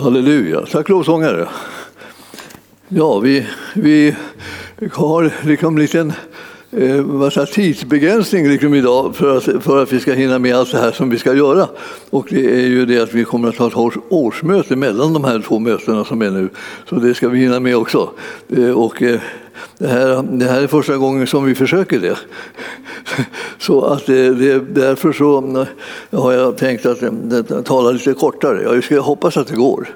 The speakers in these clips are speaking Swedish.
Halleluja. Tack lovsångare. Ja, vi, vi har liksom en liten eh, säger, tidsbegränsning liksom idag för att, för att vi ska hinna med allt det här som vi ska göra. Och det är ju det att vi kommer att ha ett års, årsmöte mellan de här två mötena som är nu. Så det ska vi hinna med också. Eh, och, eh, det här, det här är första gången som vi försöker det. Så att det, det, därför så mm, har jag tänkt att mm, tala lite kortare. Jag ska hoppas att det går.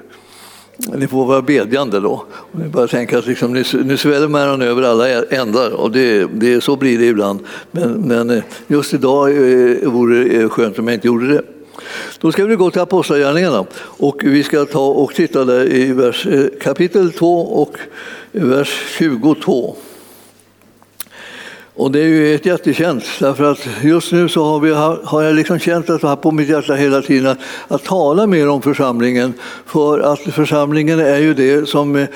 Ni får vara bedjande då. Ni bara tänka att liksom, nu sväller man över alla ändar och det, det, så blir det ibland. Men, men eh, just idag eh, vore det skönt om jag inte gjorde det. Då ska vi gå till Apostlagärningarna och vi ska ta och titta där i vers, eh, kapitel 2 och vers 22. Och det är ju ett jättekänt, därför att just nu så har, vi, har jag liksom känt att jag på mitt hjärta hela tiden att, att tala mer om församlingen. För att församlingen är ju det som eh,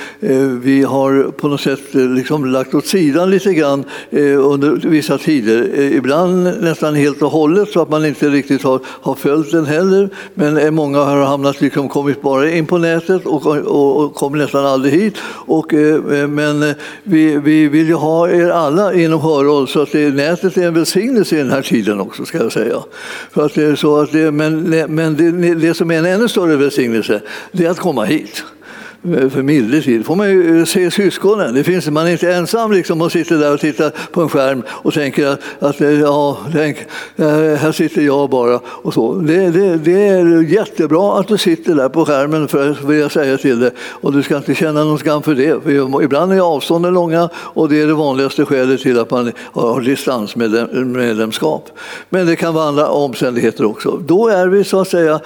vi har på något sätt eh, liksom lagt åt sidan lite grann eh, under vissa tider. Eh, ibland nästan helt och hållet så att man inte riktigt har, har följt den heller. Men eh, många har hamnat, liksom, kommit bara in på nätet och, och, och kommer nästan aldrig hit. Och, eh, eh men eh, vi, vi vill ju ha er alla inom hör roll. Så att det, nätet är en välsignelse i den här tiden också, ska jag säga. För att det är så att det, men men det, det som är en ännu större välsignelse, det är att komma hit för milde tid får man ju eh, se syskonen. Det finns, man är inte ensam liksom och sitter där och tittar på en skärm och tänker att, att eh, ja, tänk, eh, här sitter jag bara. Och så. Det, det, det, är jättebra att du sitter där på skärmen, för, vill jag säga till dig. Och du ska inte känna någon skam för det. För ibland är avstånden långa och det är det vanligaste skälet till att man har distansmedlemskap. Men det kan vara andra omständigheter också. Då är vi så att säga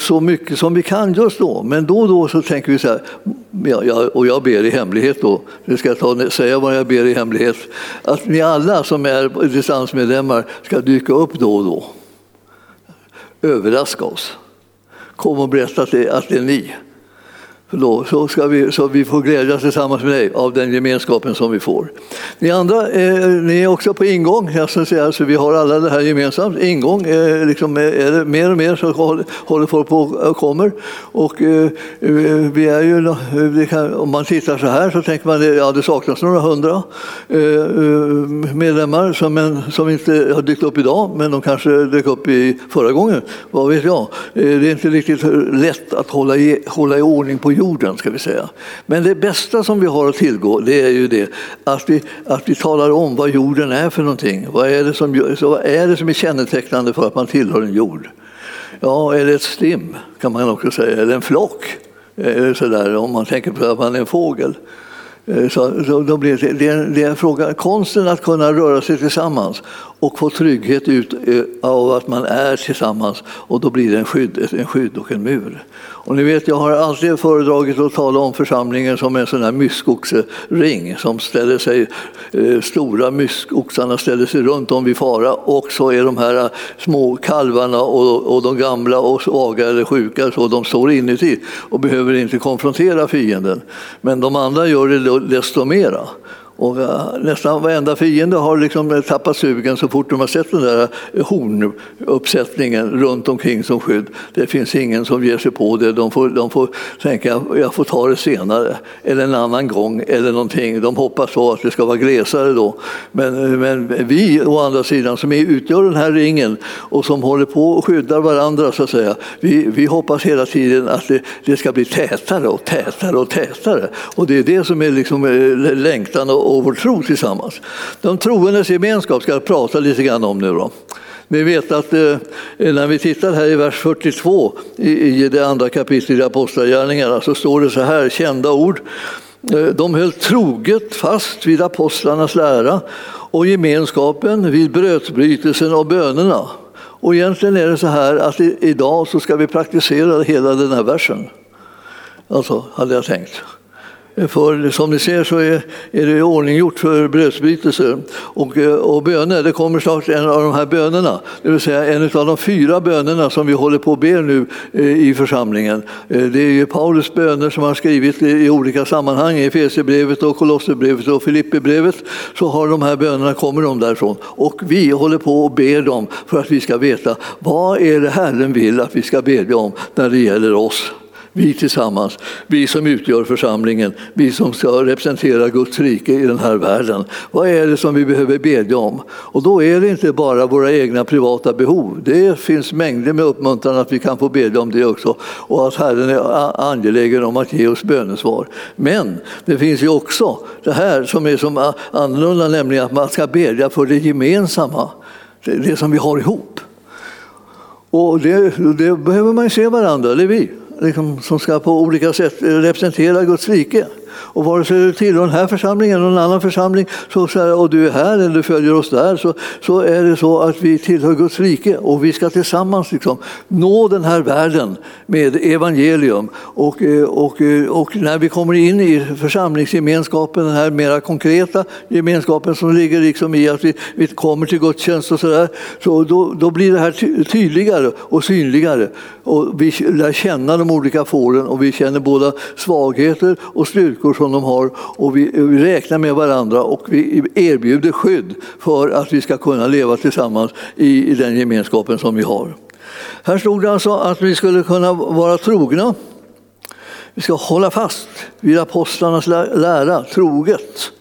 så mycket som vi kan just då. Men då och då så tänker vi så här, och jag ber i hemlighet då, nu ska jag ta, säga vad jag ber i hemlighet, att ni alla som är distansmedlemmar ska dyka upp då och då. Överraska oss. Kom och berätta att det, att det är ni. Då, så, ska vi, så vi får glädjas tillsammans med dig av den gemenskapen som vi får. Ni andra eh, ni är också på ingång. Jag ska säga, så vi har alla det här gemensamt. Ingång eh, liksom, eh, är det mer och mer så håller folk på och kommer. Och, eh, eh vi är ju, eh, kan, om man tittar så här så tänker man att ja, det saknas några hundra eh, medlemmar som, en, som inte har dykt upp idag, men de kanske dök upp i förra gången. Vad vet jag? Eh, det är inte riktigt lätt att hålla i, hålla i ordning på jorden. ska vi säga. Men det bästa som vi har att tillgå det är ju det att vi, att vi talar om vad jorden är för någonting. Vad är, det som, vad är det som är kännetecknande för att man tillhör en jord? Ja, är det ett stim kan man också säga, eller en flock? Eh, så där, om man tänker på att man är en fågel. Eh, så, så då blir det, det, är, det är en fråga, konsten att kunna röra sig tillsammans och få trygghet ut eh, av att man är tillsammans och då blir det en skydd, en skydd och en mur. Och ni vet, jag har alltid föredragit att tala om församlingen som en sån här myskoxering som ställer sig, eh, stora myskoxarna ställer sig runt om vid fara och så är de här eh, små kalvarna och, och de gamla och svaga eller sjuka så de står inuti och behöver inte konfrontera fienden. Men de andra gör det desto mera. Och eh, nästan varenda fiende har liksom tappat sugen så fort de har sett den där hornuppsättningen runt omkring som skydd. Det finns ingen som ger sig på det. De får, de får tänka jag får ta det senare, eller en annan gång, eller någonting. De hoppas på att det ska vara glesare då. Men, men vi, å andra sidan, som utgör den här ringen och som håller på och skyddar varandra, så att säga, vi, vi hoppas hela tiden att det, det ska bli tätare och tätare och tätare. Och det är det som är liksom eh, längtan och och vår tro tillsammans. De troendes gemenskap ska jag prata lite grann om nu. Då. Vi vet att eh, när vi tittar här i vers 42 i, i det andra kapitlet i Apostlagärningarna så står det så här, kända ord. Eh, de höll troget fast vid apostlarnas lära och gemenskapen vid brödsbrytelsen och bönerna. Och egentligen är det så här att idag så ska vi praktisera hela den här versen. Alltså, hade jag tänkt. För som ni ser så är, är det ordninggjort för brödsbrytelser och, eh, och böner. Det kommer snart en av de här bönerna, det vill säga en av de fyra bönerna som vi håller på att be nu eh, i församlingen. Eh, det är ju Paulus böner som han skrivit i olika sammanhang, i Efesierbrevet och Kolosserbrevet och Filipperbrevet, så har de här bönerna kommer de därifrån. Och vi håller på och ber dem för att vi ska veta vad är det Herren vill att vi ska bedja om när det gäller oss vi tillsammans, vi som utgör församlingen, vi som ska representera Guds rike i den här världen. Vad är det som vi behöver bedja om? Och då är det inte bara våra egna privata behov. Det finns mängder med uppmuntran att vi kan få bedja om det också och att Herren är angelägen om att ge oss bönesvar. Men det finns ju också det här som är som annorlunda, nämligen att man ska bedja för det gemensamma, det som vi har ihop. Och det, det behöver man ju se varandra, eller vi liksom, som ska på olika sätt representera Guds rike. Och vare sig du tillhör den här församlingen eller någon annan församling så, och du är här eller du följer oss där så, så är det så att vi tillhör Guds rike och vi ska tillsammans liksom nå den här världen med evangelium. Och, eh, och, eh, och när vi kommer in i församlingsgemenskapen, den här mera konkreta gemenskapen som ligger liksom i att vi, vi kommer till gudstjänst och sådär, så då, då blir det här tydligare och synligare. Och vi lär känna de olika fåren och vi känner båda svagheter och styrkor som de har och vi, vi räknar med varandra och vi erbjuder skydd för att vi ska kunna leva tillsammans i, i den gemenskapen som vi har. Här stod det alltså att vi skulle kunna vara trogna. Vi ska hålla fast vid apostlarnas lära troget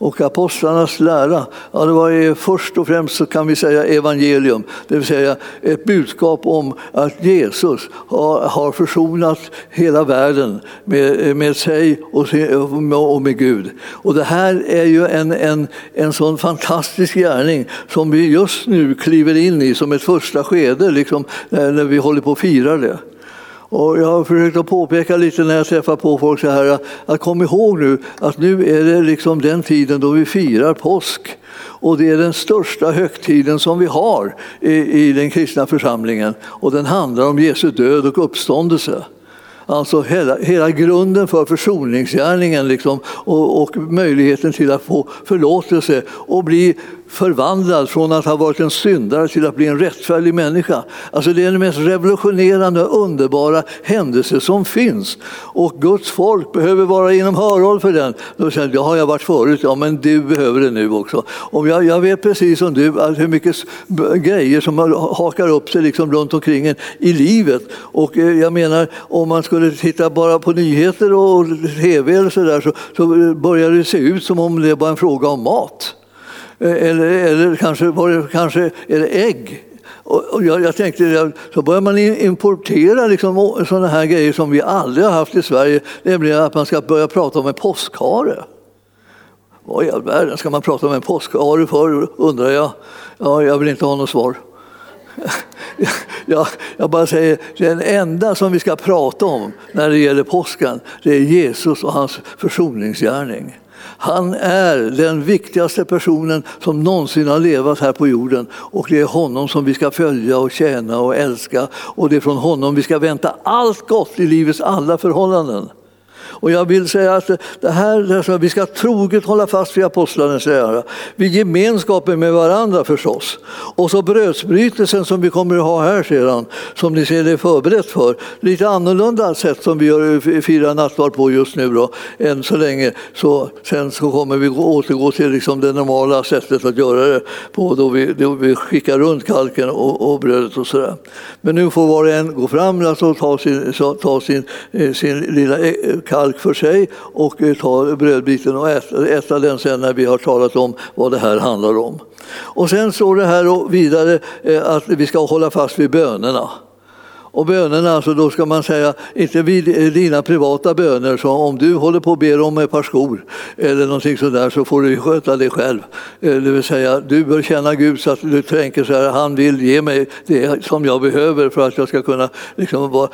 och apostlarnas lära, ja, det var först och främst så kan vi säga evangelium, det vill säga ett budskap om att Jesus har, har försonat hela världen med, med sig och, och med Gud. Och det här är ju en, en, en sån fantastisk gärning som vi just nu kliver in i som ett första skede, liksom, när vi håller på att fira det. Och jag har försökt att påpeka lite när jag träffar på folk så här att kom ihåg nu att nu är det liksom den tiden då vi firar påsk. Och det är den största högtiden som vi har i, i den kristna församlingen. Och den handlar om Jesu död och uppståndelse. Alltså hela, hela grunden för försoningsgärningen liksom, och, och möjligheten till att få förlåtelse och bli förvandlad från att ha varit en syndare till att bli en rättfärdig människa. Alltså det är den mest revolutionerande och underbara händelse som finns. Och Guds folk behöver vara inom hörhåll för den. Då säger jag, har jag varit förut, ja men du behöver det nu också. Och jag, jag vet precis som du att hur mycket grejer som hakar upp sig liksom runt omkring en i livet. Och eh, jag menar, om man skulle titta bara på nyheter och tv eller så där så, så börjar det se ut som om det var en fråga om mat. Eh, eller, eller kanske, var det, kanske är det ägg. Och jag, jag tänkte, så börjar man importera liksom sådana här grejer som vi aldrig har haft i Sverige, nämligen att man ska börja prata om en påskhare. Vad i all världen ska man prata om en påskhare för, undrar jag. Ja, jag vill inte ha något svar. Jag, jag bara säger, den enda som vi ska prata om när det gäller påsken, det är Jesus och hans försoningsgärning. Han är den viktigaste personen som någonsin har levat här på jorden och det är honom som vi ska följa och tjäna och älska och det är från honom vi ska vänta allt gott i livets alla förhållanden. Och jag vill säga att det här, vi ska troget hålla fast vid apostlarnas lära, vid gemenskapen med varandra förstås. Och så brödsbrytelsen som vi kommer att ha här sedan, som ni ser det förberett för. Lite annorlunda sätt som vi gör, eh, firar nattvard på just nu då, än så länge. Så, sen så kommer vi återgå till liksom det normala sättet att göra det på, då vi, då vi skickar runt kalken och, och brödet och sådär. Men nu får var och en gå fram alltså, och ta sin, ta sin, eh, sin lilla eh, kalk ark för sig och eh, ta brödbiten och äta, äta den sen när vi har talat om vad det här handlar om. Och sen står det här vidare eh, att vi ska hålla fast vid bönerna. Och bönerna, alltså då ska man säga, inte vid dina privata böner, så om du håller på och ber om ett par skor eller någonting sådär så får du sköta det själv. Eh, det vill säga, du bör känna Gud så att du tänker så här, han vill ge mig det som jag behöver för att jag ska kunna liksom vara,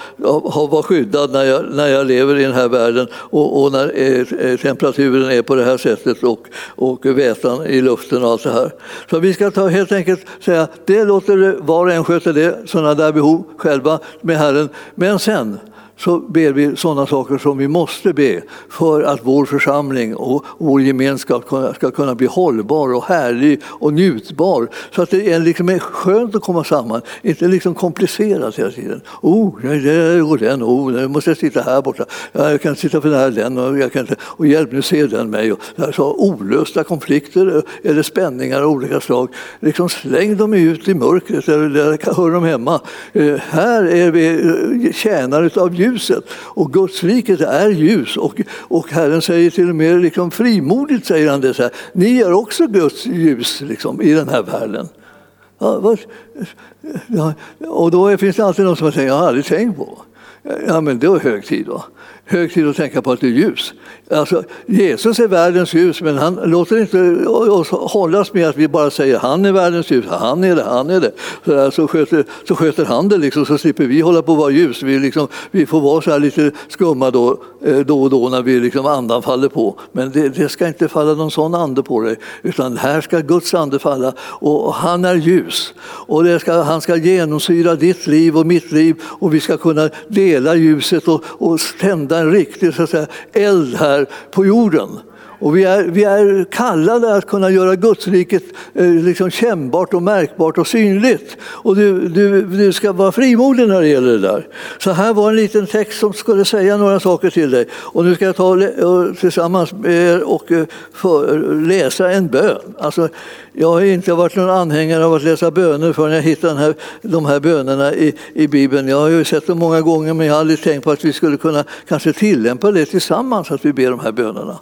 vara skyddad när jag, när jag lever i den här världen och, och när eh, eh temperaturen är på det här sättet och, och vätan i luften och allt det här. Så vi ska ta, helt enkelt säga, det låter var och en sköta det, sådana där behov själva med Herren. Men sen så ber vi sådana saker som vi måste be för att vår församling och vår gemenskap ska kunna bli hållbar och härlig och njutbar. Så att det är liksom skönt att komma samman, inte liksom komplicerat hela tiden. Oh, där går den, oh, nu måste jag sitta här borta, jag kan sitta för nära den och, jag kan inte, och hjälp nu ser den mig. Och, alltså, olösta konflikter eller spänningar av olika slag, liksom släng dem ut i mörkret, där, där hör de hemma. Eh, här är vi eh, tjänare av ljus ljuset. Och Guds riket är ljus. Och, och Herren säger till och med liksom frimodigt, säger han det så här, ni är också Guds ljus liksom, i den här världen. Ja, ja, och då finns det alltid någon som säger, jag har aldrig tänkt på. Ja, men det är hög tid. Då hög tid att tänka på att det är ljus. Alltså, Jesus är världens ljus, men han låter inte oss hållas med att vi bara säger han är världens ljus, han är det, han är det. Så, där, så, sköter, så sköter han det, liksom, så slipper vi hålla på att vara ljus. Vi, liksom, vi får vara så här lite skumma då, eh, då och då när vi liksom andan faller på. Men det, det ska inte falla någon sån ande på dig, utan här ska Guds ande falla. Och han är ljus. Och ska, han ska genomsyra ditt liv och mitt liv och vi ska kunna dela ljuset och, och tända en riktig så att säga, eld här på jorden. Och vi är, vi är kallade att kunna göra Gudsriket eh, liksom kännbart och märkbart och synligt. Och du, du, du ska vara frimodig när det gäller det där. Så här var en liten text som skulle säga några saker till dig. Och nu ska jag ta tillsammans med er och eh, för, läsa en bön. Alltså, jag har inte varit någon anhängare av att läsa böner förrän jag hittade den här, de här bönerna i, i Bibeln. Jag har ju sett dem många gånger men jag har aldrig tänkt på att vi skulle kunna kanske tillämpa det tillsammans, att vi ber de här bönerna.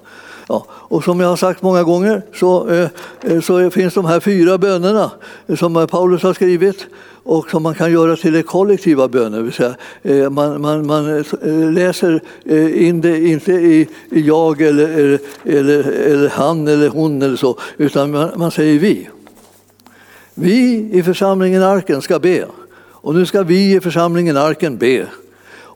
Ja, och som jag har sagt många gånger så, eh, eh, så finns de här fyra bönerna eh, som Paulus har skrivit och som man kan göra till kollektiva böner. Vill säga, man, man, man läser in det inte i, i jag eller, eller, eller, eller, han eller hon eller så, utan man, man säger vi. Vi i församlingen Arken ska be. Och nu ska vi i församlingen Arken be.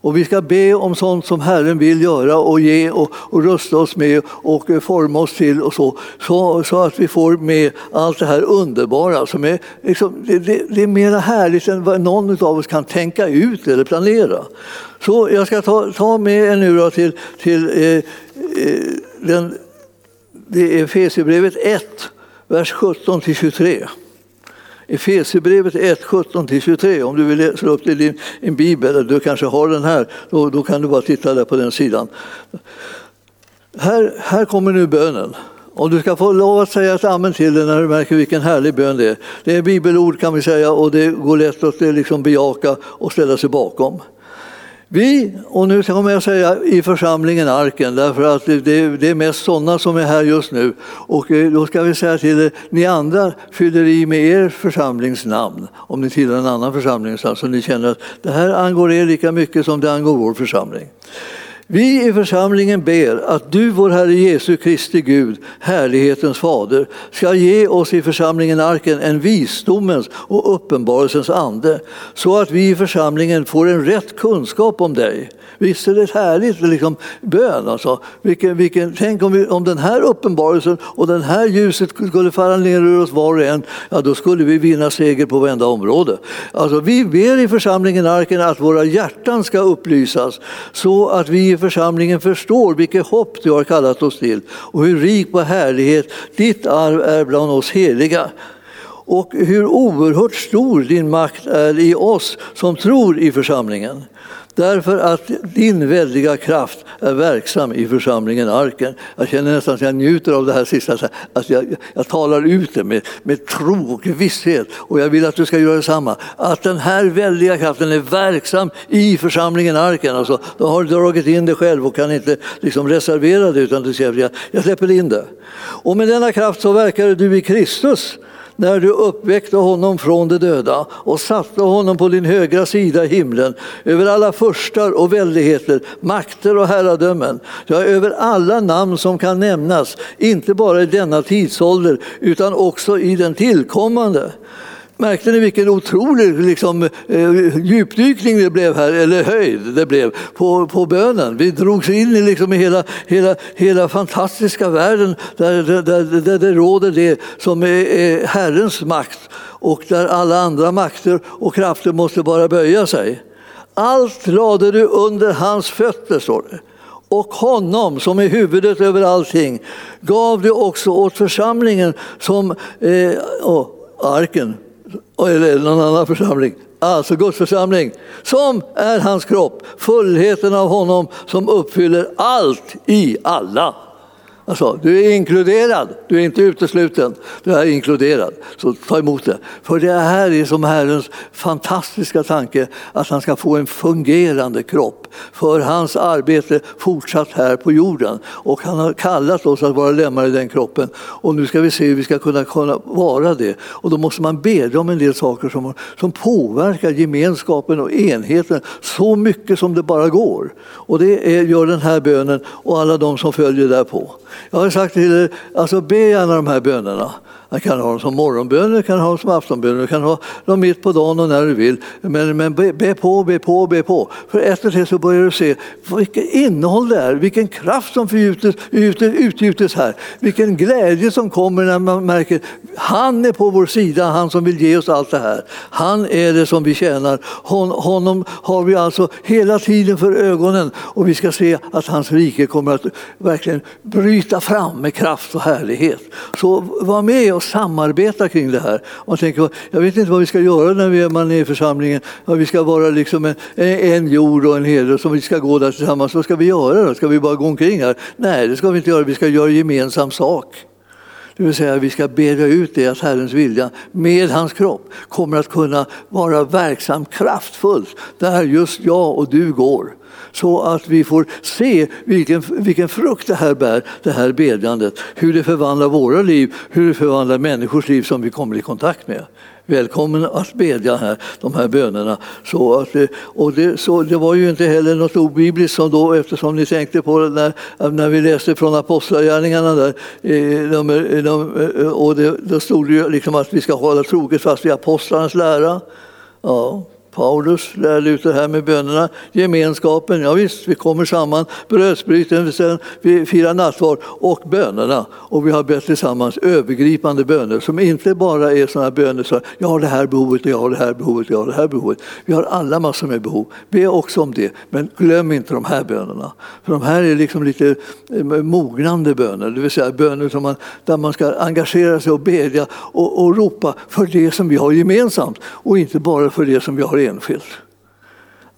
Och vi ska be om sånt som Herren vill göra och ge och, och rusta oss med och eh, forma oss till och så, så, så att vi får med allt det här underbara som är, liksom, det, det, det är mer härligt än vad någon av oss kan tänka ut eller planera. Så jag ska ta, ta med er nu då till, till eh, eh den, det är Efesierbrevet 1, vers 17 till 23. Efesierbrevet 1, 17-23. Om du vill slå upp det i din, din bibel, eller du kanske har den här, då, då kan du bara titta där på den sidan. Här, här kommer nu bönen. Och du ska få lov att säga ett amen till det när du märker vilken härlig bön det är. Det är bibelord kan vi säga och det går lätt att eh, liksom bejaka och ställa sig bakom. Vi, och nu kommer jag säga i församlingen Arken, därför att det, det är mest sådana som är här just nu. Och eh, då ska vi säga till er, ni andra fyller i med er församlingsnamn, om ni tillhör en annan församling, så ni känner att det här angår er lika mycket som det angår vår församling. Vi i församlingen ber att du, vår Herre Jesu Kristi Gud, härlighetens fader, ska ge oss i församlingen Arken en visdomens och uppenbarelsens ande, så att vi i församlingen får en rätt kunskap om dig Visst är det härligt liksom, bön? Alltså. Vilken, vilken, tänk om, vi, om den här uppenbarelsen och den här ljuset skulle falla ner ur oss var och en, ja, då skulle vi vinna seger på varenda område. Alltså, vi ber i församlingen Arken att våra hjärtan ska upplysas så att vi i församlingen förstår vilket hopp du har kallat oss till och hur rik på härlighet ditt arv är bland oss heliga och hur oerhört stor din makt är i oss som tror i församlingen. Därför att din väldiga kraft är verksam i församlingen Arken. Jag känner nästan att jag njuter av det här sista, att jag, jag talar ut det med, med tro och visshet. Och jag vill att du ska göra detsamma. Att den här väldiga kraften är verksam i församlingen Arken. Alltså, då har du dragit in det själv och kan inte liksom reservera det utan du säger jag, jag släpper in det. Och med denna kraft så verkar du i Kristus när du uppväckte honom från de döda och satte honom på din högra sida i himlen över alla förstar och väldigheter, makter och herradömen, ja, över alla namn som kan nämnas, inte bara i denna tidsålder utan också i den tillkommande. Märkte ni vilken otrolig liksom, eh, djupdykning det blev här, eller höjd det blev på, på bönen? Vi drogs in i, liksom, i hela, hela, hela fantastiska världen där, där, där, där det råder det som är, är Herrens makt och där alla andra makter och krafter måste bara böja sig. Allt lade du under hans fötter, står det. Och honom som är huvudet över allting gav du också åt församlingen som eh, oh, arken eller någon annan församling. Alltså Guds församling, som är hans kropp, fullheten av honom som uppfyller allt i alla. Alltså, du är inkluderad, du är inte utesluten, du är inkluderad. Så ta emot det. För det här är som Herrens fantastiska tanke, att han ska få en fungerande kropp för hans arbete fortsatt här på jorden. Och han har kallat oss att vara lemmar i den kroppen. Och nu ska vi se hur vi ska kunna, kunna vara det. Och då måste man bedja om en del saker som, som påverkar gemenskapen och enheten så mycket som det bara går. Och det är, gör den här bönen och alla de som följer därpå. Jag har sagt till er, alltså be gärna de här bönerna. Man kan ha dem som morgonböner, kan ha dem som aftonböner, kan ha dem mitt på dagen och när du vill. Men, men be, be på, be på, be på. För efter det så börjar du se vilket innehåll det är, vilken kraft som utgjutes, utgjutes här. Vilken glädje som kommer när man märker han är på vår sida, han som vill ge oss allt det här. Han är det som vi tjänar. Hon, honom har vi alltså hela tiden för ögonen och vi ska se att hans rike kommer att verkligen bryta fram med kraft och härlighet. Så var med och samarbeta kring det här. Man tänker, jag vet inte vad vi ska göra när vi är i församlingen. Vi ska vara liksom en, en jord och en herde som vi ska gå där tillsammans. Vad ska vi göra då? Ska vi bara gå omkring här? Nej, det ska vi inte göra. Vi ska göra gemensam sak. Det vill säga vi ska bedja ut det att Herrens vilja med hans kropp kommer att kunna vara verksam kraftfullt där just jag och du går. Så att vi får se vilken, vilken frukt det här bär, det här bedjandet. Hur det förvandlar våra liv, hur det förvandlar människors liv som vi kommer i kontakt med. Välkommen att bedja här, de här bönerna. Så att, eh, och det, så det var ju inte heller något obibliskt som då, eftersom ni tänkte på det när, när vi läste från Apostlagärningarna där, eh, de, de, eh, och det, då stod det ju liksom att vi ska hålla troget fast vid apostlarnas lära. Ja. Paulus lärde ut det här med bönerna, gemenskapen, ja visst, vi kommer samman, brödsbrytelsen, vi firar nattvard och bönerna. Och vi har bett tillsammans övergripande böner som inte bara är sådana böner som jag har det här behovet, jag har det här behovet, jag har det här behovet. Vi har alla massor med behov. Be också om det, men glöm inte de här bönerna. För de här är liksom lite eh, mognande böner, det vill säga böner som man, där man ska engagera sig och bedja och, och ropa för det som vi har gemensamt och inte bara för det som vi har enskilt.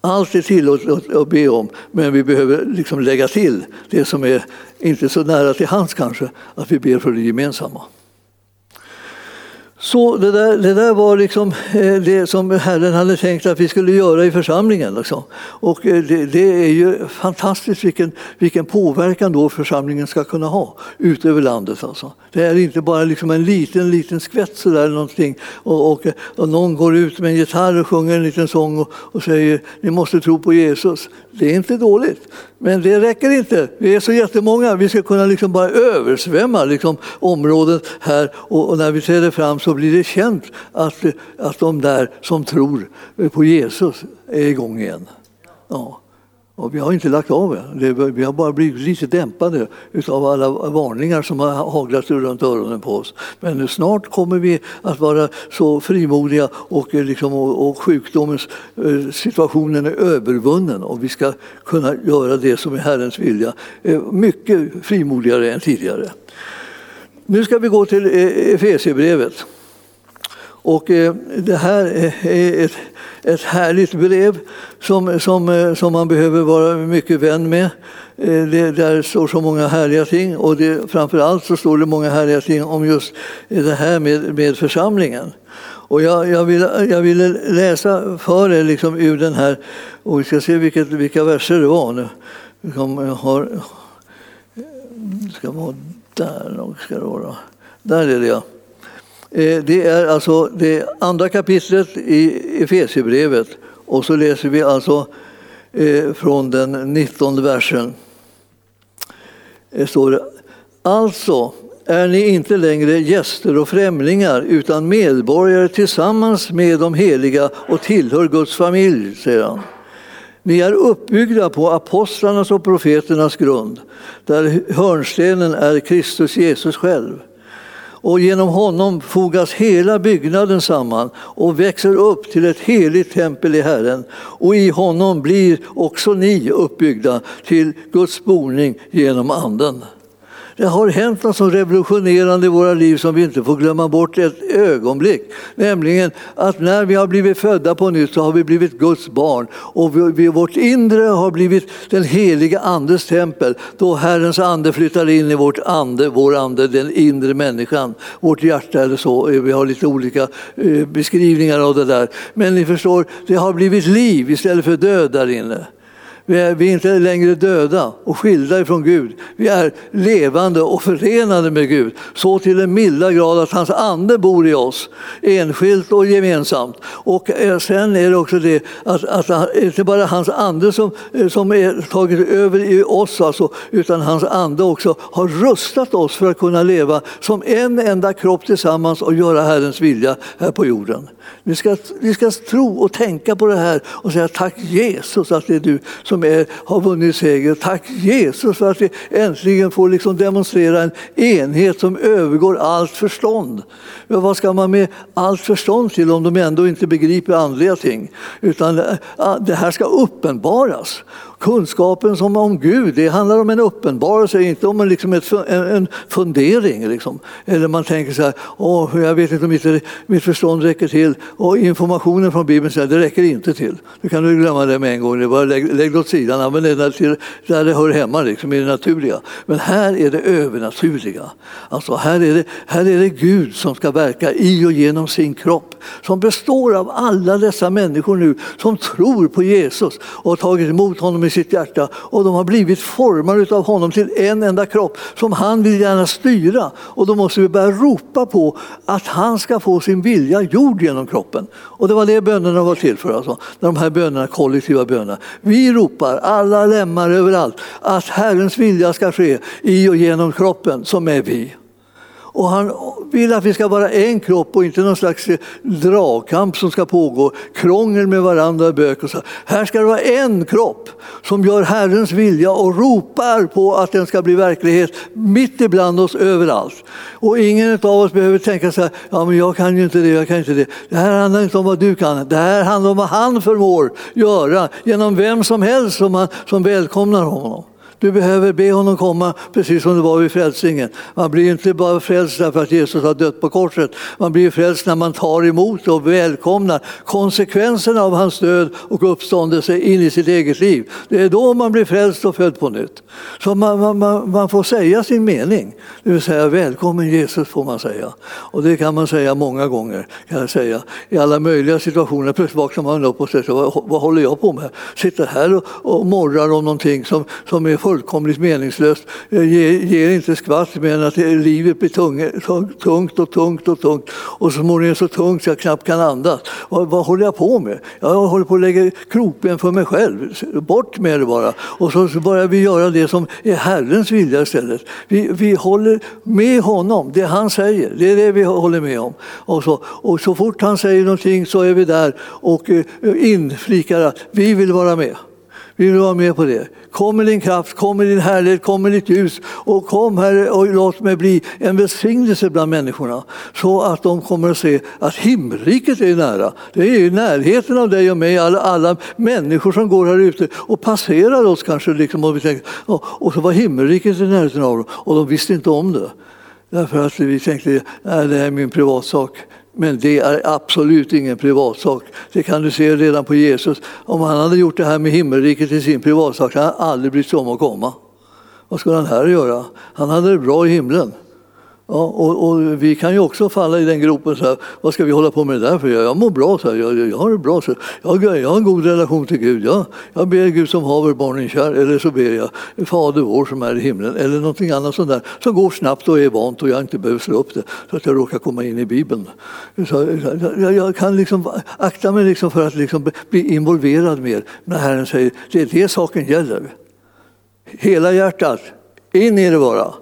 Allt är tillåtet att be om, men vi behöver liksom lägga till det som är inte så nära till hands kanske, att vi ber för det gemensamma. Så det där, det där var liksom eh, det som Herren hade tänkt att vi skulle göra i församlingen. Liksom. Och eh, det, det, är ju fantastiskt vilken, vilken påverkan då församlingen ska kunna ha ut över landet. Alltså. Det är inte bara liksom en liten, liten skvätt sådär någonting och, och, och någon går ut med en gitarr och sjunger en liten sång och, och säger ni måste tro på Jesus. Det är inte dåligt. Men det räcker inte. Vi är så jättemånga. Vi ska kunna liksom bara översvämma liksom området här och, och, när vi träder fram så blir det känt att, att de där som tror på Jesus är igång igen. Ja. Och vi har inte lagt av det. Vi har bara blivit lite dämpade av alla varningar som har haglat runt öronen på oss. Men snart kommer vi att vara så frimodiga och, eh, liksom, och, sjukdomens eh, situationen är övervunnen och vi ska kunna göra det som är Herrens vilja eh, mycket frimodigare än tidigare. Nu ska vi gå till Efesierbrevet. Och eh, det här är ett ett härligt brev som, som, eh, som man behöver vara mycket vän med. Eh, det, där står så många härliga ting och det, framförallt så står det många härliga ting om just det här med, med församlingen. Och jag, jag, vill, jag ville läsa för er liksom ur den här, och vi ska se vilket, vilka verser det var nu. Som har, ska vara där ska det vara. Där är det ja. Eh, det är alltså det andra kapitlet i Efesierbrevet och så läser vi alltså eh, från den 19 versen. Det står det, alltså är ni inte längre gäster och främlingar utan medborgare tillsammans med de heliga och tillhör Guds familj, säger han. Ni är uppbyggda på apostlarnas och profeternas grund, där hörnstenen är Kristus Jesus själv och genom honom fogas hela byggnaden samman och växer upp till ett heligt tempel i Herren. Och i honom blir också ni uppbyggda till Guds boning genom Anden. Det har hänt något så revolutionerande i våra liv som vi inte får glömma bort ett ögonblick. Nämligen att när vi har blivit födda på nytt så har vi blivit Guds barn och vi, vi, vårt inre har blivit den heliga Andes tempel. Då Herrens ande flyttar in i vårt ande, vår ande, den inre människan, vårt hjärta eller så. Eh, vi har lite olika eh, beskrivningar av det där. Men ni förstår, det har blivit liv istället för död där inne. Vi är, vi är inte längre döda och skilda ifrån Gud. Vi är levande och förenade med Gud så till en milda grad att hans ande bor i oss, enskilt och gemensamt. Och eh, sen är det också det att, att det inte bara hans ande som, eh, som är tagit över i oss, alltså, utan hans ande också har rustat oss för att kunna leva som en enda kropp tillsammans och göra Herrens vilja här på jorden. Vi ska, vi ska tro och tänka på det här och säga tack Jesus att det är du som är, har vunnit seger. Tack Jesus för att vi äntligen får liksom demonstrera en enhet som övergår allt förstånd. Men vad ska man med allt förstånd till om de ändå inte begriper andliga ting? Utan eh, det här ska uppenbaras. Kunskapen som om Gud, det handlar om en uppenbarelse, inte om en, liksom ett, en, en fundering. Liksom. Eller man tänker så här, Åh, jag vet inte om mitt, mitt förstånd räcker till. Och informationen från Bibeln säger det räcker inte till. Du kan du glömma det med en gång, det bara lägg, lägg det åt sidan, använd det där, där det hör hemma, liksom, i det naturliga. Men här är det övernaturliga. Alltså, här, är det, här är det Gud som ska verka i och genom sin kropp, som består av alla dessa människor nu som tror på Jesus och har tagit emot honom i sitt hjärta och de har blivit formade av honom till en enda kropp som han vill gärna styra. Och då måste vi börja ropa på att han ska få sin vilja gjord genom kroppen. Och det var det bönerna var till för, alltså, de här bönerna, kollektiva bönerna. Vi ropar, alla lemmar överallt, att Herrens vilja ska ske i och genom kroppen som är vi. Och han vill att vi ska vara en kropp och inte någon slags eh, dragkamp som ska pågå, krångel med varandra, bök och så. Här ska det vara en kropp som gör Herrens vilja och ropar på att den ska bli verklighet mitt ibland oss överallt. Och ingen av oss behöver tänka så här, ja men jag kan ju inte det, jag kan inte det. Det här handlar inte om vad du kan, det här handlar om vad han förmår göra genom vem som helst som, han, som välkomnar honom. Du behöver be honom komma precis som det var vid frälsningen. Man blir inte bara frälst därför att Jesus har dött på korset. Man blir frälst när man tar emot och välkomnar konsekvenserna av hans död och uppståndelse in i sitt eget liv. Det är då man blir frälst och född på nytt. Så man, man, man får säga sin mening. Det vill säga välkommen Jesus får man säga. Och det kan man säga många gånger. Kan jag säga. I alla möjliga situationer. Plötsligt vaknar man upp och säger vad, vad håller jag på med? Sitter här och, och morrar om någonting som, som är fullkomligt meningslöst. Eh, ger, ger inte skvatt mer än att livet blir tung, tungt och tungt och tungt. Och så småningom så tungt så jag knappt kan andas. Vad, vad håller jag på med? Jag håller på att lägga krokben för mig själv. Bort med det bara. Och så, börjar vi göra det som är Herrens vilja istället. Vi, vi håller med honom, det han säger. Det är det vi håller med om. Och så, och så fort han säger någonting så är vi där och eh, inflikar att vi vill vara med. Vi vill vara med på det. Kom med din kraft, kom med din härlighet, kom med ditt ljus och kom Herre och låt mig bli en välsignelse bland människorna så att de kommer att se att himmelriket är nära. Det är i närheten av dig och mig, alla, alla människor som går här ute och passerar oss kanske. Liksom, och, vi tänkte, och, och så var himmelriket i närheten av dem och de visste inte om det. Därför att vi tänkte att det är min privatsak. Men det är absolut ingen privatsak. Det kan du se redan på Jesus. Om han hade gjort det här med himmelriket till sin privatsak hade han aldrig brytt sig om att komma. Vad skulle han här göra? Han hade det bra i himlen. Ja, och, och, vi kan ju också falla i den gropen. Så här, vad ska vi hålla på med det där för? Jag mår bra. Så här, jag, jag har det bra. Så jag, jag har en god relation till Gud. Jag, jag ber Gud som haver barnen kär. Eller så ber jag Fader vår som är i himlen. Eller någonting annat sånt där som går snabbt och är vant och jag inte behöver slå upp det så att jag råkar komma in i Bibeln. Så jag, jag kan liksom akta mig liksom för att liksom bli involverad mer när Herren säger det är det saken gäller. Hela hjärtat, in i det bara.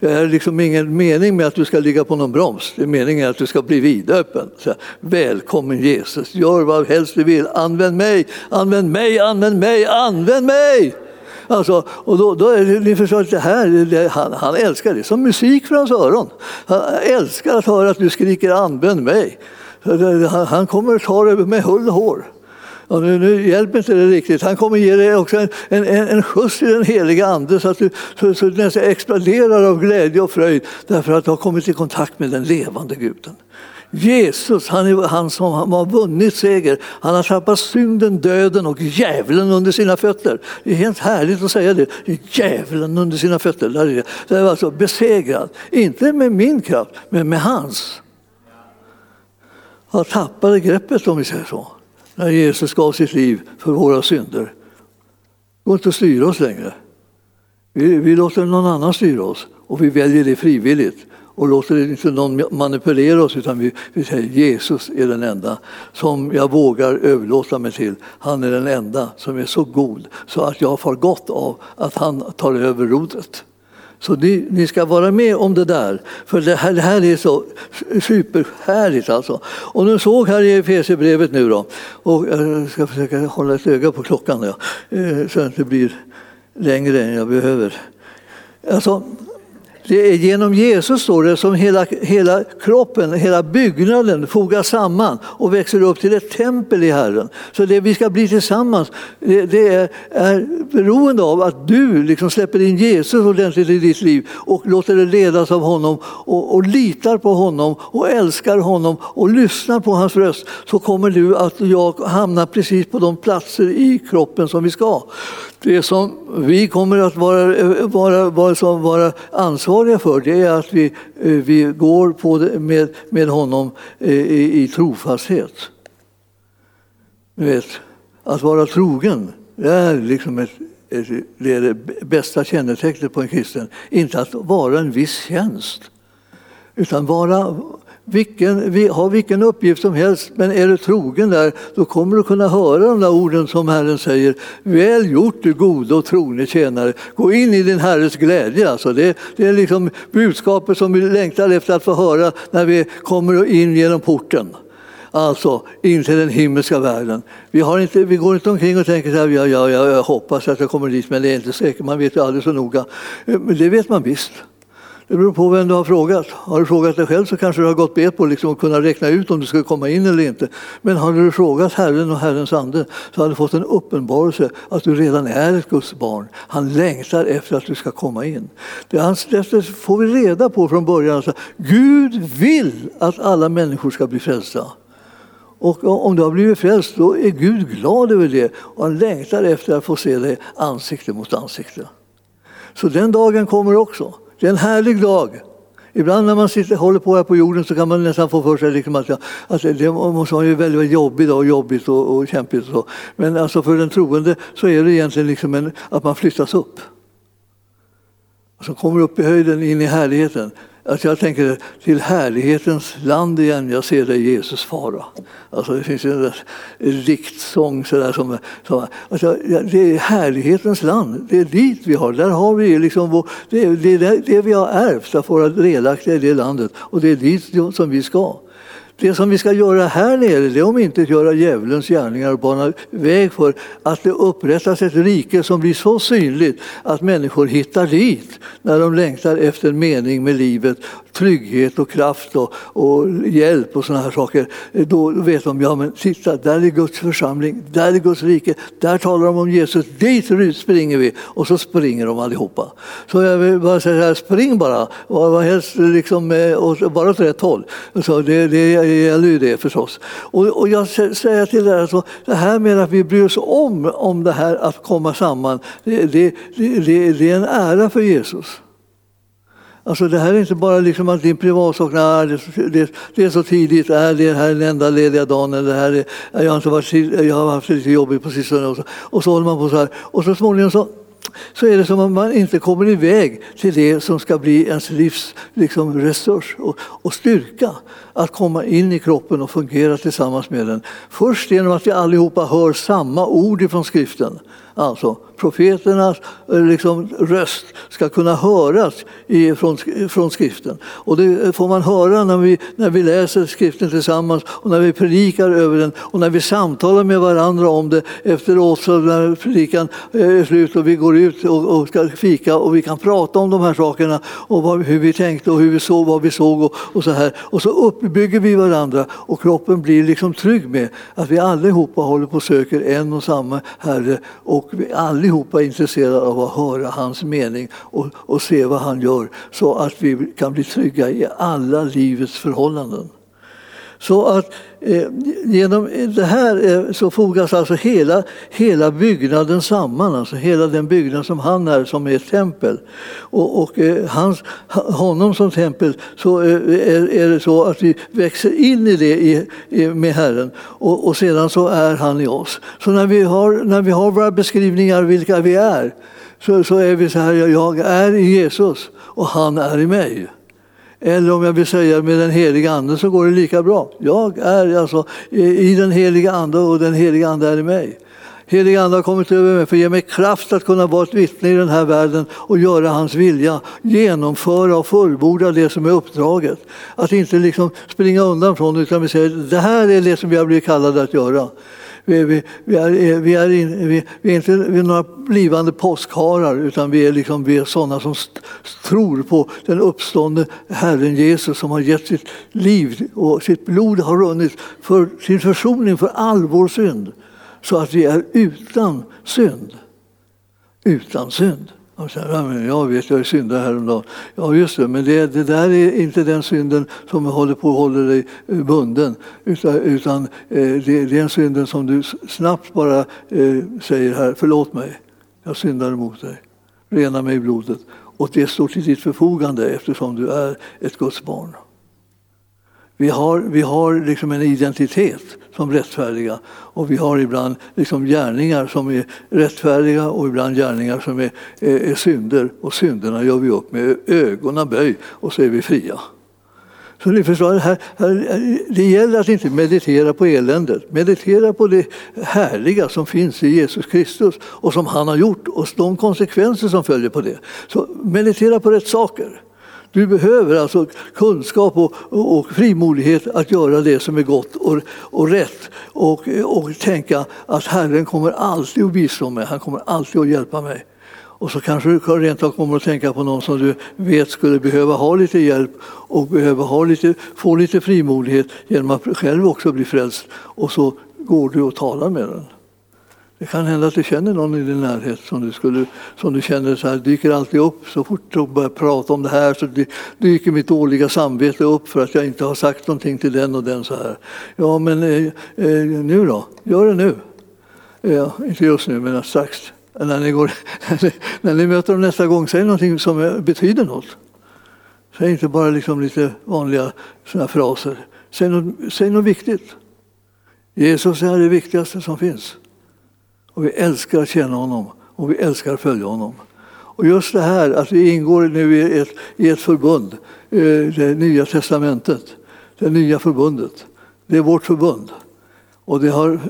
Det är liksom ingen mening med att du ska ligga på någon broms. Det är meningen att du ska bli vidöppen. Så, Välkommen Jesus, gör vad helst du vill. Använd mig, använd mig, använd mig, använd mig! Alltså, och då, då är det, ni förstår att det här, det, han, han älskar det som musik för hans öron. Han älskar att höra att du skriker använd mig. Han, han kommer att ta det med hull och hår. Och nu, nu hjälper inte det riktigt. Han kommer ge dig också en, en, en skjuts i den heliga Ande så att du, så, så du nästan exploderar av glädje och fröjd därför att du har kommit i kontakt med den levande guden. Jesus, han är han som har vunnit seger. Han har tappat synden, döden och djävulen under sina fötter. Det är helt härligt att säga det. Djävulen under sina fötter. Det är alltså besegrad. Inte med min kraft, men med hans. Han tappade greppet om vi säger så när Jesus gav sitt liv för våra synder. Det går inte att styra oss längre. Vi, vi låter någon annan styra oss och vi väljer det frivilligt och låter inte någon manipulera oss utan vi, vi säger Jesus är den enda som jag vågar överlåta mig till. Han är den enda som är så god så att jag får gott av att han tar över rodret. Så ni, ni, ska vara med om det där, för det här, det här är så superhärligt. Alltså. Och nu såg här i Efesierbrevet nu då, och eh, jag ska försöka hålla ett öga på klockan ja, eh, så att det blir längre än jag behöver. Alltså, det är genom Jesus står det som hela, hela kroppen, hela byggnaden fogas samman och växer upp till ett tempel i Herren. Så det vi ska bli tillsammans, det, det är, är beroende av att du liksom släpper in Jesus ordentligt i ditt liv och låter dig ledas av honom och, och litar på honom och älskar honom och lyssnar på hans röst så kommer du att jag hamna precis på de platser i kroppen som vi ska. Det som vi kommer att vara, vara, vara, vara ansvariga för det är att vi, eh, vi går på det med, med honom eh, i, i trofasthet. vet, att vara trogen det är, liksom ett, ett, det, är det bästa kännetecknet på en kristen. Inte att vara en viss tjänst, utan vara vilken, ha vilken uppgift som helst, men är du trogen där, då kommer du kunna höra de där orden som Herren säger. Väl gjort du gode och trogne tjänare. Gå in i din Herres glädje. Alltså det, det är liksom budskapet som vi längtar efter att få höra när vi kommer in genom porten. Alltså in till den himmelska världen. Vi, har inte, vi går inte omkring och tänker att ja, ja, ja, jag hoppas att jag kommer dit, men det är inte säkert. Man vet ju aldrig så noga. Eh, men det vet man visst. Det beror på vem du har frågat. Har du frågat dig själv så kanske du har gått bet på liksom att kunna räkna ut om du skulle komma in eller inte. Men har du frågat Herren och Herrens ande så har du fått en uppenbarelse att du redan är ett Guds barn. Han längtar efter att du ska komma in. Det får vi reda på från början. Att Gud vill att alla människor ska bli frälsta. Och om du har blivit frälst då är Gud glad över det och han längtar efter att få se dig ansikte mot ansikte. Så den dagen kommer också. Det är en härlig dag. Ibland när man sitter, håller på här på jorden så kan man nästan få för sig liksom att, att det måste vara en väldigt jobbig dag, jobbigt och, och kämpigt. Och så. Men alltså för den troende så är det egentligen liksom en, att man flyttas upp. Som kommer upp i höjden in i härligheten. Att jag tänker till härlighetens land igen, jag ser dig Jesus fara. Alltså det finns en diktsång sådär som, som alltså det är härlighetens land, det är dit vi har, där har vi liksom vår, det, är, det, är det vi har ärvt, att vara delaktiga i det landet och det är dit som vi ska. Det som vi ska göra här nere det är om inte göra djävulens gärningar och bana väg för att det upprättas ett rike som blir så synligt att människor hittar dit när de längtar efter mening med livet, trygghet och kraft och, och hjälp och sådana här saker. Då vet de, ja men titta, där är Guds församling, där är Guds rike, där talar de om Jesus, dit springer vi och så springer de allihopa. Så jag vill bara säga här, spring bara, vad helst liksom, eh, bara åt rätt håll. Så det, det gäller ju det förstås. Och, och jag säger till er, alltså, det här med att vi bryr oss om, om det här att komma samman, det, det, det, det är en ära för Jesus. Alltså det här är inte bara liksom att din privatsak, nej, det, det, det, är så tidigt, nej, det här är den enda lediga dagen, eller det här är, jag, har inte varit, jag har haft det lite jobbigt på sistone. Och så, och så håller man på så här. Och så småningom så så är det som om man inte kommer iväg till det som ska bli ens livs liksom, resurs och, och styrka. Att komma in i kroppen och fungera tillsammans med den. Först genom att vi allihopa hör samma ord ifrån skriften. Alltså profeternas eh, liksom, röst ska kunna höras från, från skriften. Och det eh, får man höra när vi, när vi läser skriften tillsammans och när vi predikar över den och när vi samtalar med varandra om det efteråt så när predikan eh, är slut och vi går ut och, och ska fika och vi kan prata om de här sakerna och vad, hur vi tänkte och hur vi såg, vad vi såg och, och så här. Och så uppbygger vi varandra och kroppen blir liksom trygg med att vi allihopa håller på och söker en och samma Herre och vi allihopa är intresserade av att höra hans mening och, och se vad han gör så att vi kan bli trygga i alla livets förhållanden. Så att eh, genom det här eh, så fogas alltså hela, hela byggnaden samman, alltså hela den byggnad som han är, som är ett tempel. Och, och eh, hans, honom som tempel så eh, är, är, det så att vi växer in i det i, i, med Herren och, och sedan så är han i oss. Så när vi har, när vi har våra beskrivningar vilka vi är så, så är vi så här, jag är i Jesus och han är i mig. Eller om jag vill säga med den heliga Ande så går det lika bra. Jag är alltså i den heliga Ande och den heliga Ande är i mig. Heliga Ande har kommit över mig för att ge mig kraft att kunna vara ett vittne i den här världen och göra hans vilja, genomföra och fullborda det som är uppdraget. Att inte liksom springa undan från det utan vi säger det här är det som jag blir blivit att göra. Vi, vi, vi, är, vi, är, in, vi, vi är inte vi är några blivande påskharar utan vi är, liksom, vi är sådana som tror på den uppståndne Herren Jesus som har gett sitt liv och sitt blod har runnit för sin försoning för all vår synd. Så att vi är utan synd. Utan synd. Och så, ja, men jag vet, jag syndade häromdagen. Ja, just det, men det, det, där är inte den synden som håller på att hålla dig eh, bunden. Utan, utan eh, det, det, är den synden som du snabbt bara eh, säger här, förlåt mig, jag syndade mot dig. Rena mig i blodet. Och det står till ditt förfogande eftersom du är ett Guds barn. Vi har, vi har liksom en identitet som rättfärdiga och vi har ibland liksom gärningar som är rättfärdiga och ibland gärningar som är, är, är synder. Och synderna gör vi upp med ögonen böj och så är vi fria. Så ni förstår, här, här, det gäller att inte meditera på eländet. Meditera på det härliga som finns i Jesus Kristus och som han har gjort och de konsekvenser som följer på det. Så meditera på rätt saker. Du behöver alltså kunskap och, och, och frimodighet att göra det som är gott och, och rätt och, och tänka att Herren kommer alltid att bistå mig, han kommer alltid att hjälpa mig. Och så kanske du rent av kommer att tänka på någon som du vet skulle behöva ha lite hjälp och behöva ha lite, få lite frimodighet genom att själv också bli frälst. Och så går du och talar med den. Det kan hända att du känner någon i din närhet som du, skulle, som du känner så här, dyker alltid upp. Så fort du börjar prata om det här så dyker mitt dåliga samvete upp för att jag inte har sagt någonting till den och den så här. Ja, men eh, eh, nu då? Gör det nu. Eh, ja, inte just nu, men strax. När ni, går, när ni möter dem nästa gång, säg någonting som eh, betyder något. Säg inte bara liksom lite vanliga såna fraser. Säg något, säg något viktigt. Jesus är det viktigaste som finns. Och vi älskar att känna honom och vi älskar att följa honom. Och just det här att vi ingår nu i ett, i ett förbund, eh, det nya testamentet, det nya förbundet. Det är vårt förbund. Och det har,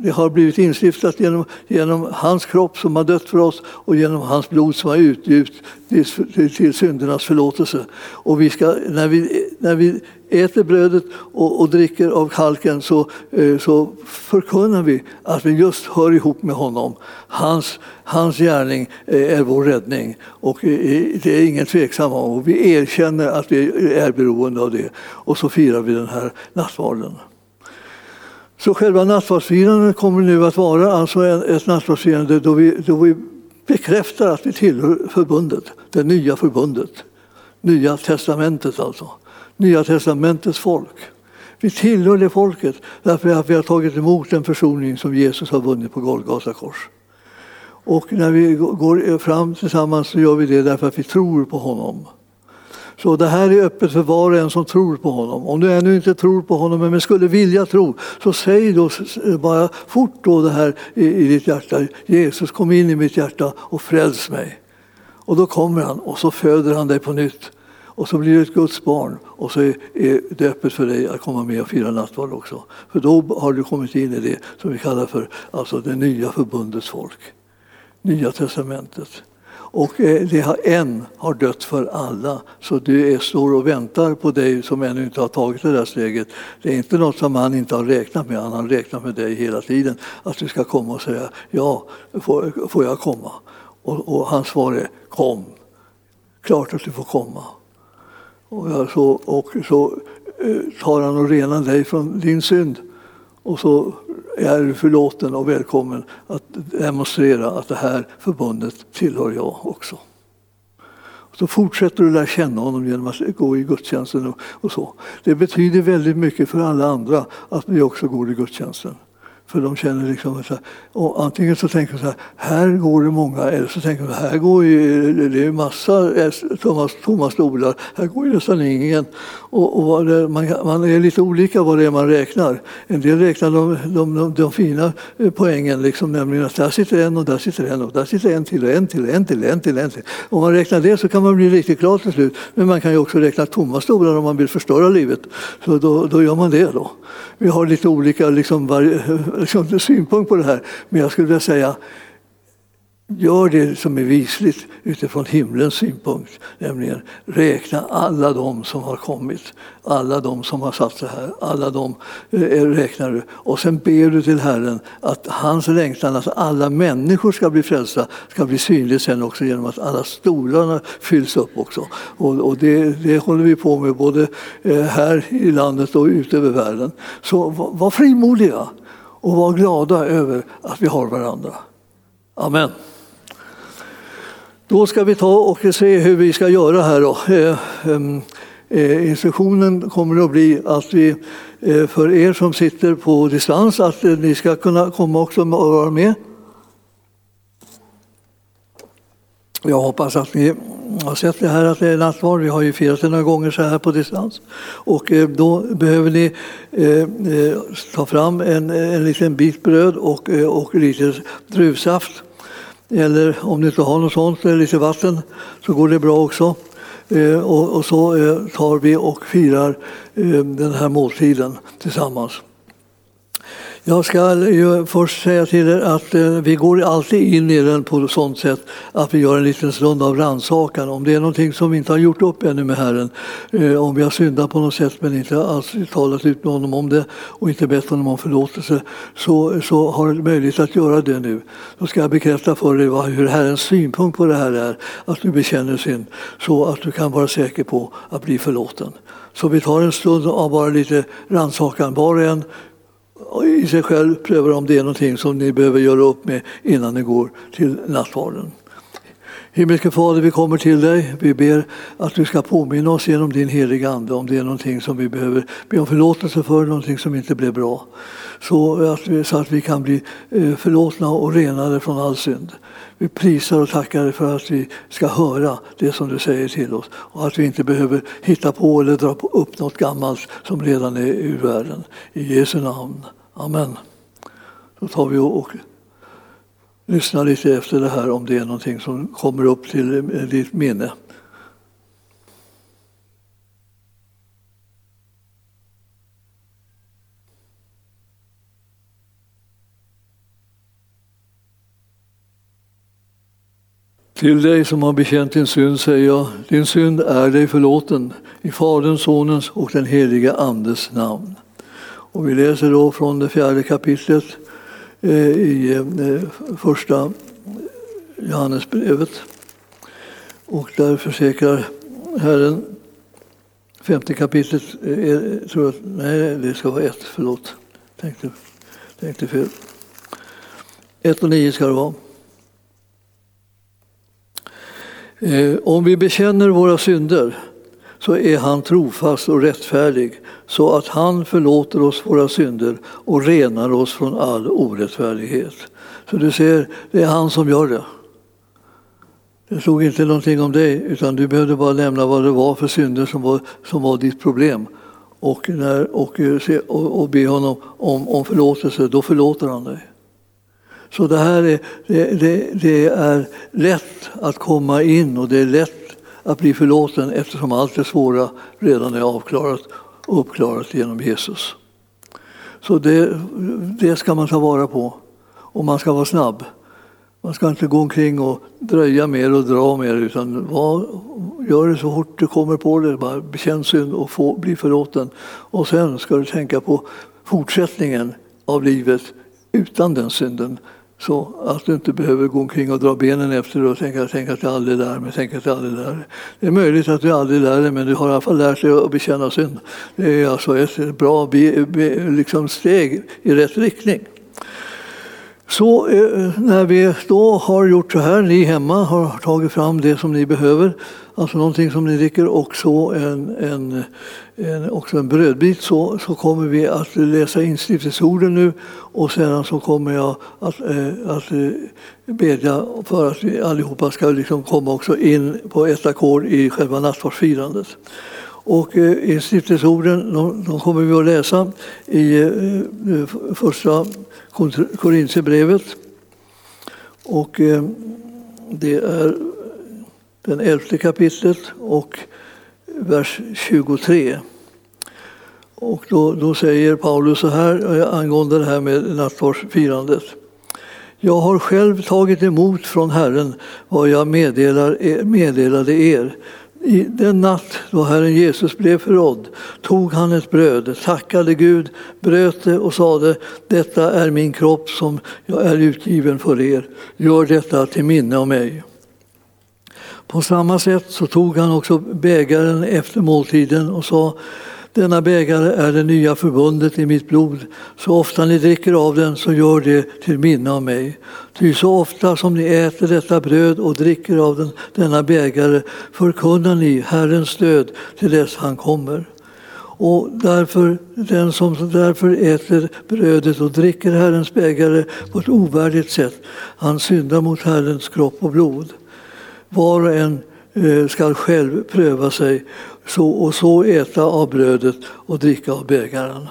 det har blivit instiftat genom, genom hans kropp som har dött för oss och genom hans blod som har utgjut till, till syndernas förlåtelse. Och vi ska, när, vi, när vi äter brödet och, och dricker av kalken så, eh, så förkunnar vi att vi just hör ihop med honom. Hans, hans gärning eh, är vår räddning och eh, det är ingen tveksam om. Vi erkänner att vi är beroende av det och så firar vi den här nattvarden. Så själva nattvardsfirandet kommer nu att vara alltså ett nattvardsfirande då vi, då vi bekräftar att vi tillhör förbundet, det nya förbundet. Nya testamentet alltså. Nya testamentets folk. Vi tillhör det folket därför att vi har tagit emot den försoning som Jesus har vunnit på Golgata kors. Och när vi går fram tillsammans så gör vi det därför att vi tror på honom. Så det här är öppet för var och en som tror på honom. Om du ännu inte tror på honom men skulle vilja tro, så säg då bara fort då det här i, i ditt hjärta. Jesus kom in i mitt hjärta och fräls mig. Och då kommer han och så föder han dig på nytt. Och så blir du ett Guds barn och så är det öppet för dig att komma med och fira nattvard också. För då har du kommit in i det som vi kallar för alltså det nya förbundets folk. Nya testamentet. Och eh, det har, en har dött för alla, så du är, står och väntar på dig som ännu inte har tagit det där steget. Det är inte något som han inte har räknat med, han har räknat med dig hela tiden. Att du ska komma och säga ja, får, får jag komma? Och, och hans svar är kom, klart att du får komma. Och, jag, så, och så eh, tar han och renar dig från din synd. Och så är förlåten och välkommen att demonstrera att det här förbundet tillhör jag också. Så fortsätter du lära känna honom genom att gå i gudstjänsten. Och så. Det betyder väldigt mycket för alla andra att vi också går i gudstjänsten. För de känner liksom så här, och antingen så tänker de så här, här går det många, eller så tänker de här går ju, det är massa eh, tomma, tomma stolar, här går ju nästan ingen. Och, och det, man, man, är lite olika vad det är man räknar. En del räknar de, de, de, de fina eh, poängen, liksom, nämligen att där sitter en och där sitter en och där sitter en till och en till, en till, en till, en till. Om man räknar det så kan man bli riktigt glad till slut. Men man kan ju också räkna tomma stolar om man vill förstöra livet. Så då, då gör man det då. Vi har lite olika liksom, liksom, synpunkt på det här. Men jag skulle vilja säga Gör det som är visligt utifrån himlens synpunkt, nämligen räkna alla de som har kommit, alla de som har satt sig här, alla de eh, räknar du. Och sen ber du till Herren att hans längtan, att alla människor ska bli frälsta, ska bli synlig sen också genom att alla stolarna fylls upp också. Och, och det, det håller vi på med både eh, här i landet och ute över världen. Så var, var frimodiga och var glada över att vi har varandra. Amen. Då ska vi ta och se hur vi ska göra här. Då. Eh, ehm, eh, instruktionen kommer att bli att vi, eh, för er som sitter på distans, att ni ska kunna komma också och vara med. Jag hoppas att ni har sett det här att det är nattvard. Vi har ju firat det några gånger så här på distans. Och eh, då behöver ni eh, eh, ta fram en, en liten bit bröd och, och lite druvsaft. Eller om ni inte har något sånt, lite vatten, så går det bra också. Eh, och, så eh, tar vi och firar eh, den här måltiden tillsammans. Jag ska först säga till er att eh, vi går alltid in i den på sånt sådant sätt att vi gör en liten stund av rannsakan. Om det är någonting som vi inte har gjort upp ännu med Herren, eh, om vi har syndat på något sätt men inte alls talat ut med honom om det och inte bett honom om förlåtelse, så, så har du möjlighet att göra det nu. Då ska jag bekräfta för dig vad, hur Herrens synpunkt på det här är, att du bekänner synd, så att du kan vara säker på att bli förlåten. Så vi tar en stund av bara lite rannsakan, var och en i sig själv prövar om det är någonting som ni behöver göra upp med innan ni går till nattvarden. Himmelske Fader, vi kommer till dig. Vi ber att du ska påminna oss genom din heliga Ande om det är någonting som vi behöver be om förlåtelse för, någonting som inte blev bra. Så att, vi, så att vi kan bli eh, förlåtna och renade från all synd. Vi prisar och tackar dig för att vi ska höra det som du säger till oss och att vi inte behöver hitta på eller dra upp något gammalt som redan är ur världen. I Jesu namn. Amen. Då tar vi och Lyssna lite efter det här om det är någonting som kommer upp till ditt minne. Till dig som har bekänt din synd säger jag, din synd är dig förlåten i Faderns, Sonens och den heliga Andes namn. Och vi läser då från det fjärde kapitlet Eh, i eh, första Johannesbrevet. Och där försäkrar Herren, femte kapitlet, är, tror jag, nej det ska vara ett, förlåt, tänkte, tänkte fel. Ett och nio ska det vara. Om vi bekänner våra synder så är han trofast och rättfärdig så att han förlåter oss våra synder och renar oss från all orättfärdighet. Så du ser, det är han som gör det. Det stod inte någonting om dig, utan du behövde bara nämna vad det var för synder som var, som var ditt problem. Och, när, och, eh, och, och be honom om, om förlåtelse, då förlåter han dig. Så det här är, det, det, det, är lätt att komma in och det är lätt att bli förlåten eftersom allt det svåra redan är avklarat och uppklarat genom Jesus. Så det, det ska man ta vara på och man ska vara snabb. Man ska inte gå omkring och dröja mer och dra mer utan var, gör det så fort du kommer på det. Bara bekänn synd och få, bli förlåten. Och sen ska du tänka på fortsättningen av livet utan den synden så att du inte behöver gå omkring och dra benen efter och tänka, tänka att jag aldrig lär mig, tänka att jag aldrig lär mig. Det är möjligt att du aldrig lär dig, men du har i alla fall lärt dig att bekänna synd. Det är alltså ett bra be, be, liksom steg i rätt riktning. Så eh, när vi då har gjort så här, ni hemma har tagit fram det som ni behöver, alltså någonting som ni dricker och så en, en, en, också en brödbit, så, så kommer vi att läsa in stiftelsorden nu och sedan så kommer jag att, eh, att eh, bedja för att vi allihopa ska liksom komma också in på ett ackord i själva nattvardsfirandet. Och eh, stiftelseorden, de, de kommer vi att läsa i eh, eh första Korintierbrevet. Och eh, det är den elfte kapitlet och vers 23. Och då, då säger Paulus så här eh, angående det här med nattvardsfirandet. Jag har själv tagit emot från Herren vad jag meddelar, meddelade er i den natt då Herren Jesus blev förrådd tog han ett bröd, tackade Gud, bröt det och sade Detta är min kropp som jag är utgiven för er. Gör detta till minne av mig. På samma sätt så tog han också bägaren efter måltiden och sa denna bägare är det nya förbundet i mitt blod. Så ofta ni dricker av den, så gör det till minne av mig. Ty så ofta som ni äter detta bröd och dricker av den, denna bägare förkunnar ni Herrens död till dess han kommer. Och därför, den som därför äter brödet och dricker Herrens bägare på ett ovärdigt sätt, han syndar mot Herrens kropp och blod. Var och en eh, skall själv pröva sig så, och så äta av brödet och dricka av bägaren.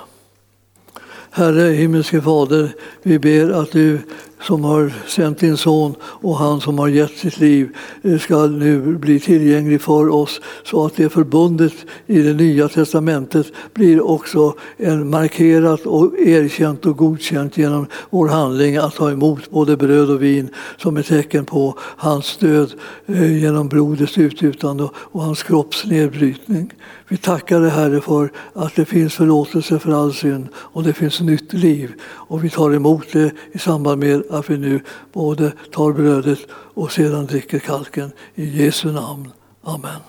Herre himmelske Fader, vi ber att du som har sänt din son och han som har gett sitt liv eh, ska nu bli tillgänglig för oss så att det förbundet i det nya testamentet blir också en markerat och erkänt och godkänt genom vår handling att ta emot både bröd och vin som ett tecken på hans död eh, genom blodets utgjutande och hans kropps nedbrytning. Vi tackar dig Herre för att det finns förlåtelse för all synd och det finns nytt liv och vi tar emot det i samband med att vi nu både tar brödet och sedan dricker kalken. I Jesu namn. Amen.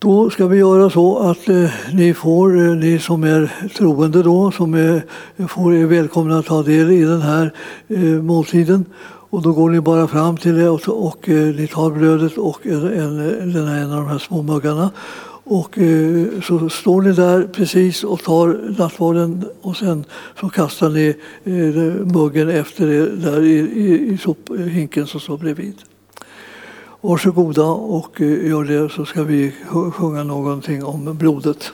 Då ska vi göra så att eh, ni får, eh, ni som är troende då, som är, får är välkomna att ta del i den här eh, måltiden. Och då går ni bara fram till det och, och eh, ni tar brödet och en, en, en av de här små muggarna och eh, så står ni där precis och tar nattvarden och sen så kastar ni eh, muggen efter er där i, i, i sophinken som står bredvid. Varsågoda och eh, gör det så ska vi sjunga någonting om blodet.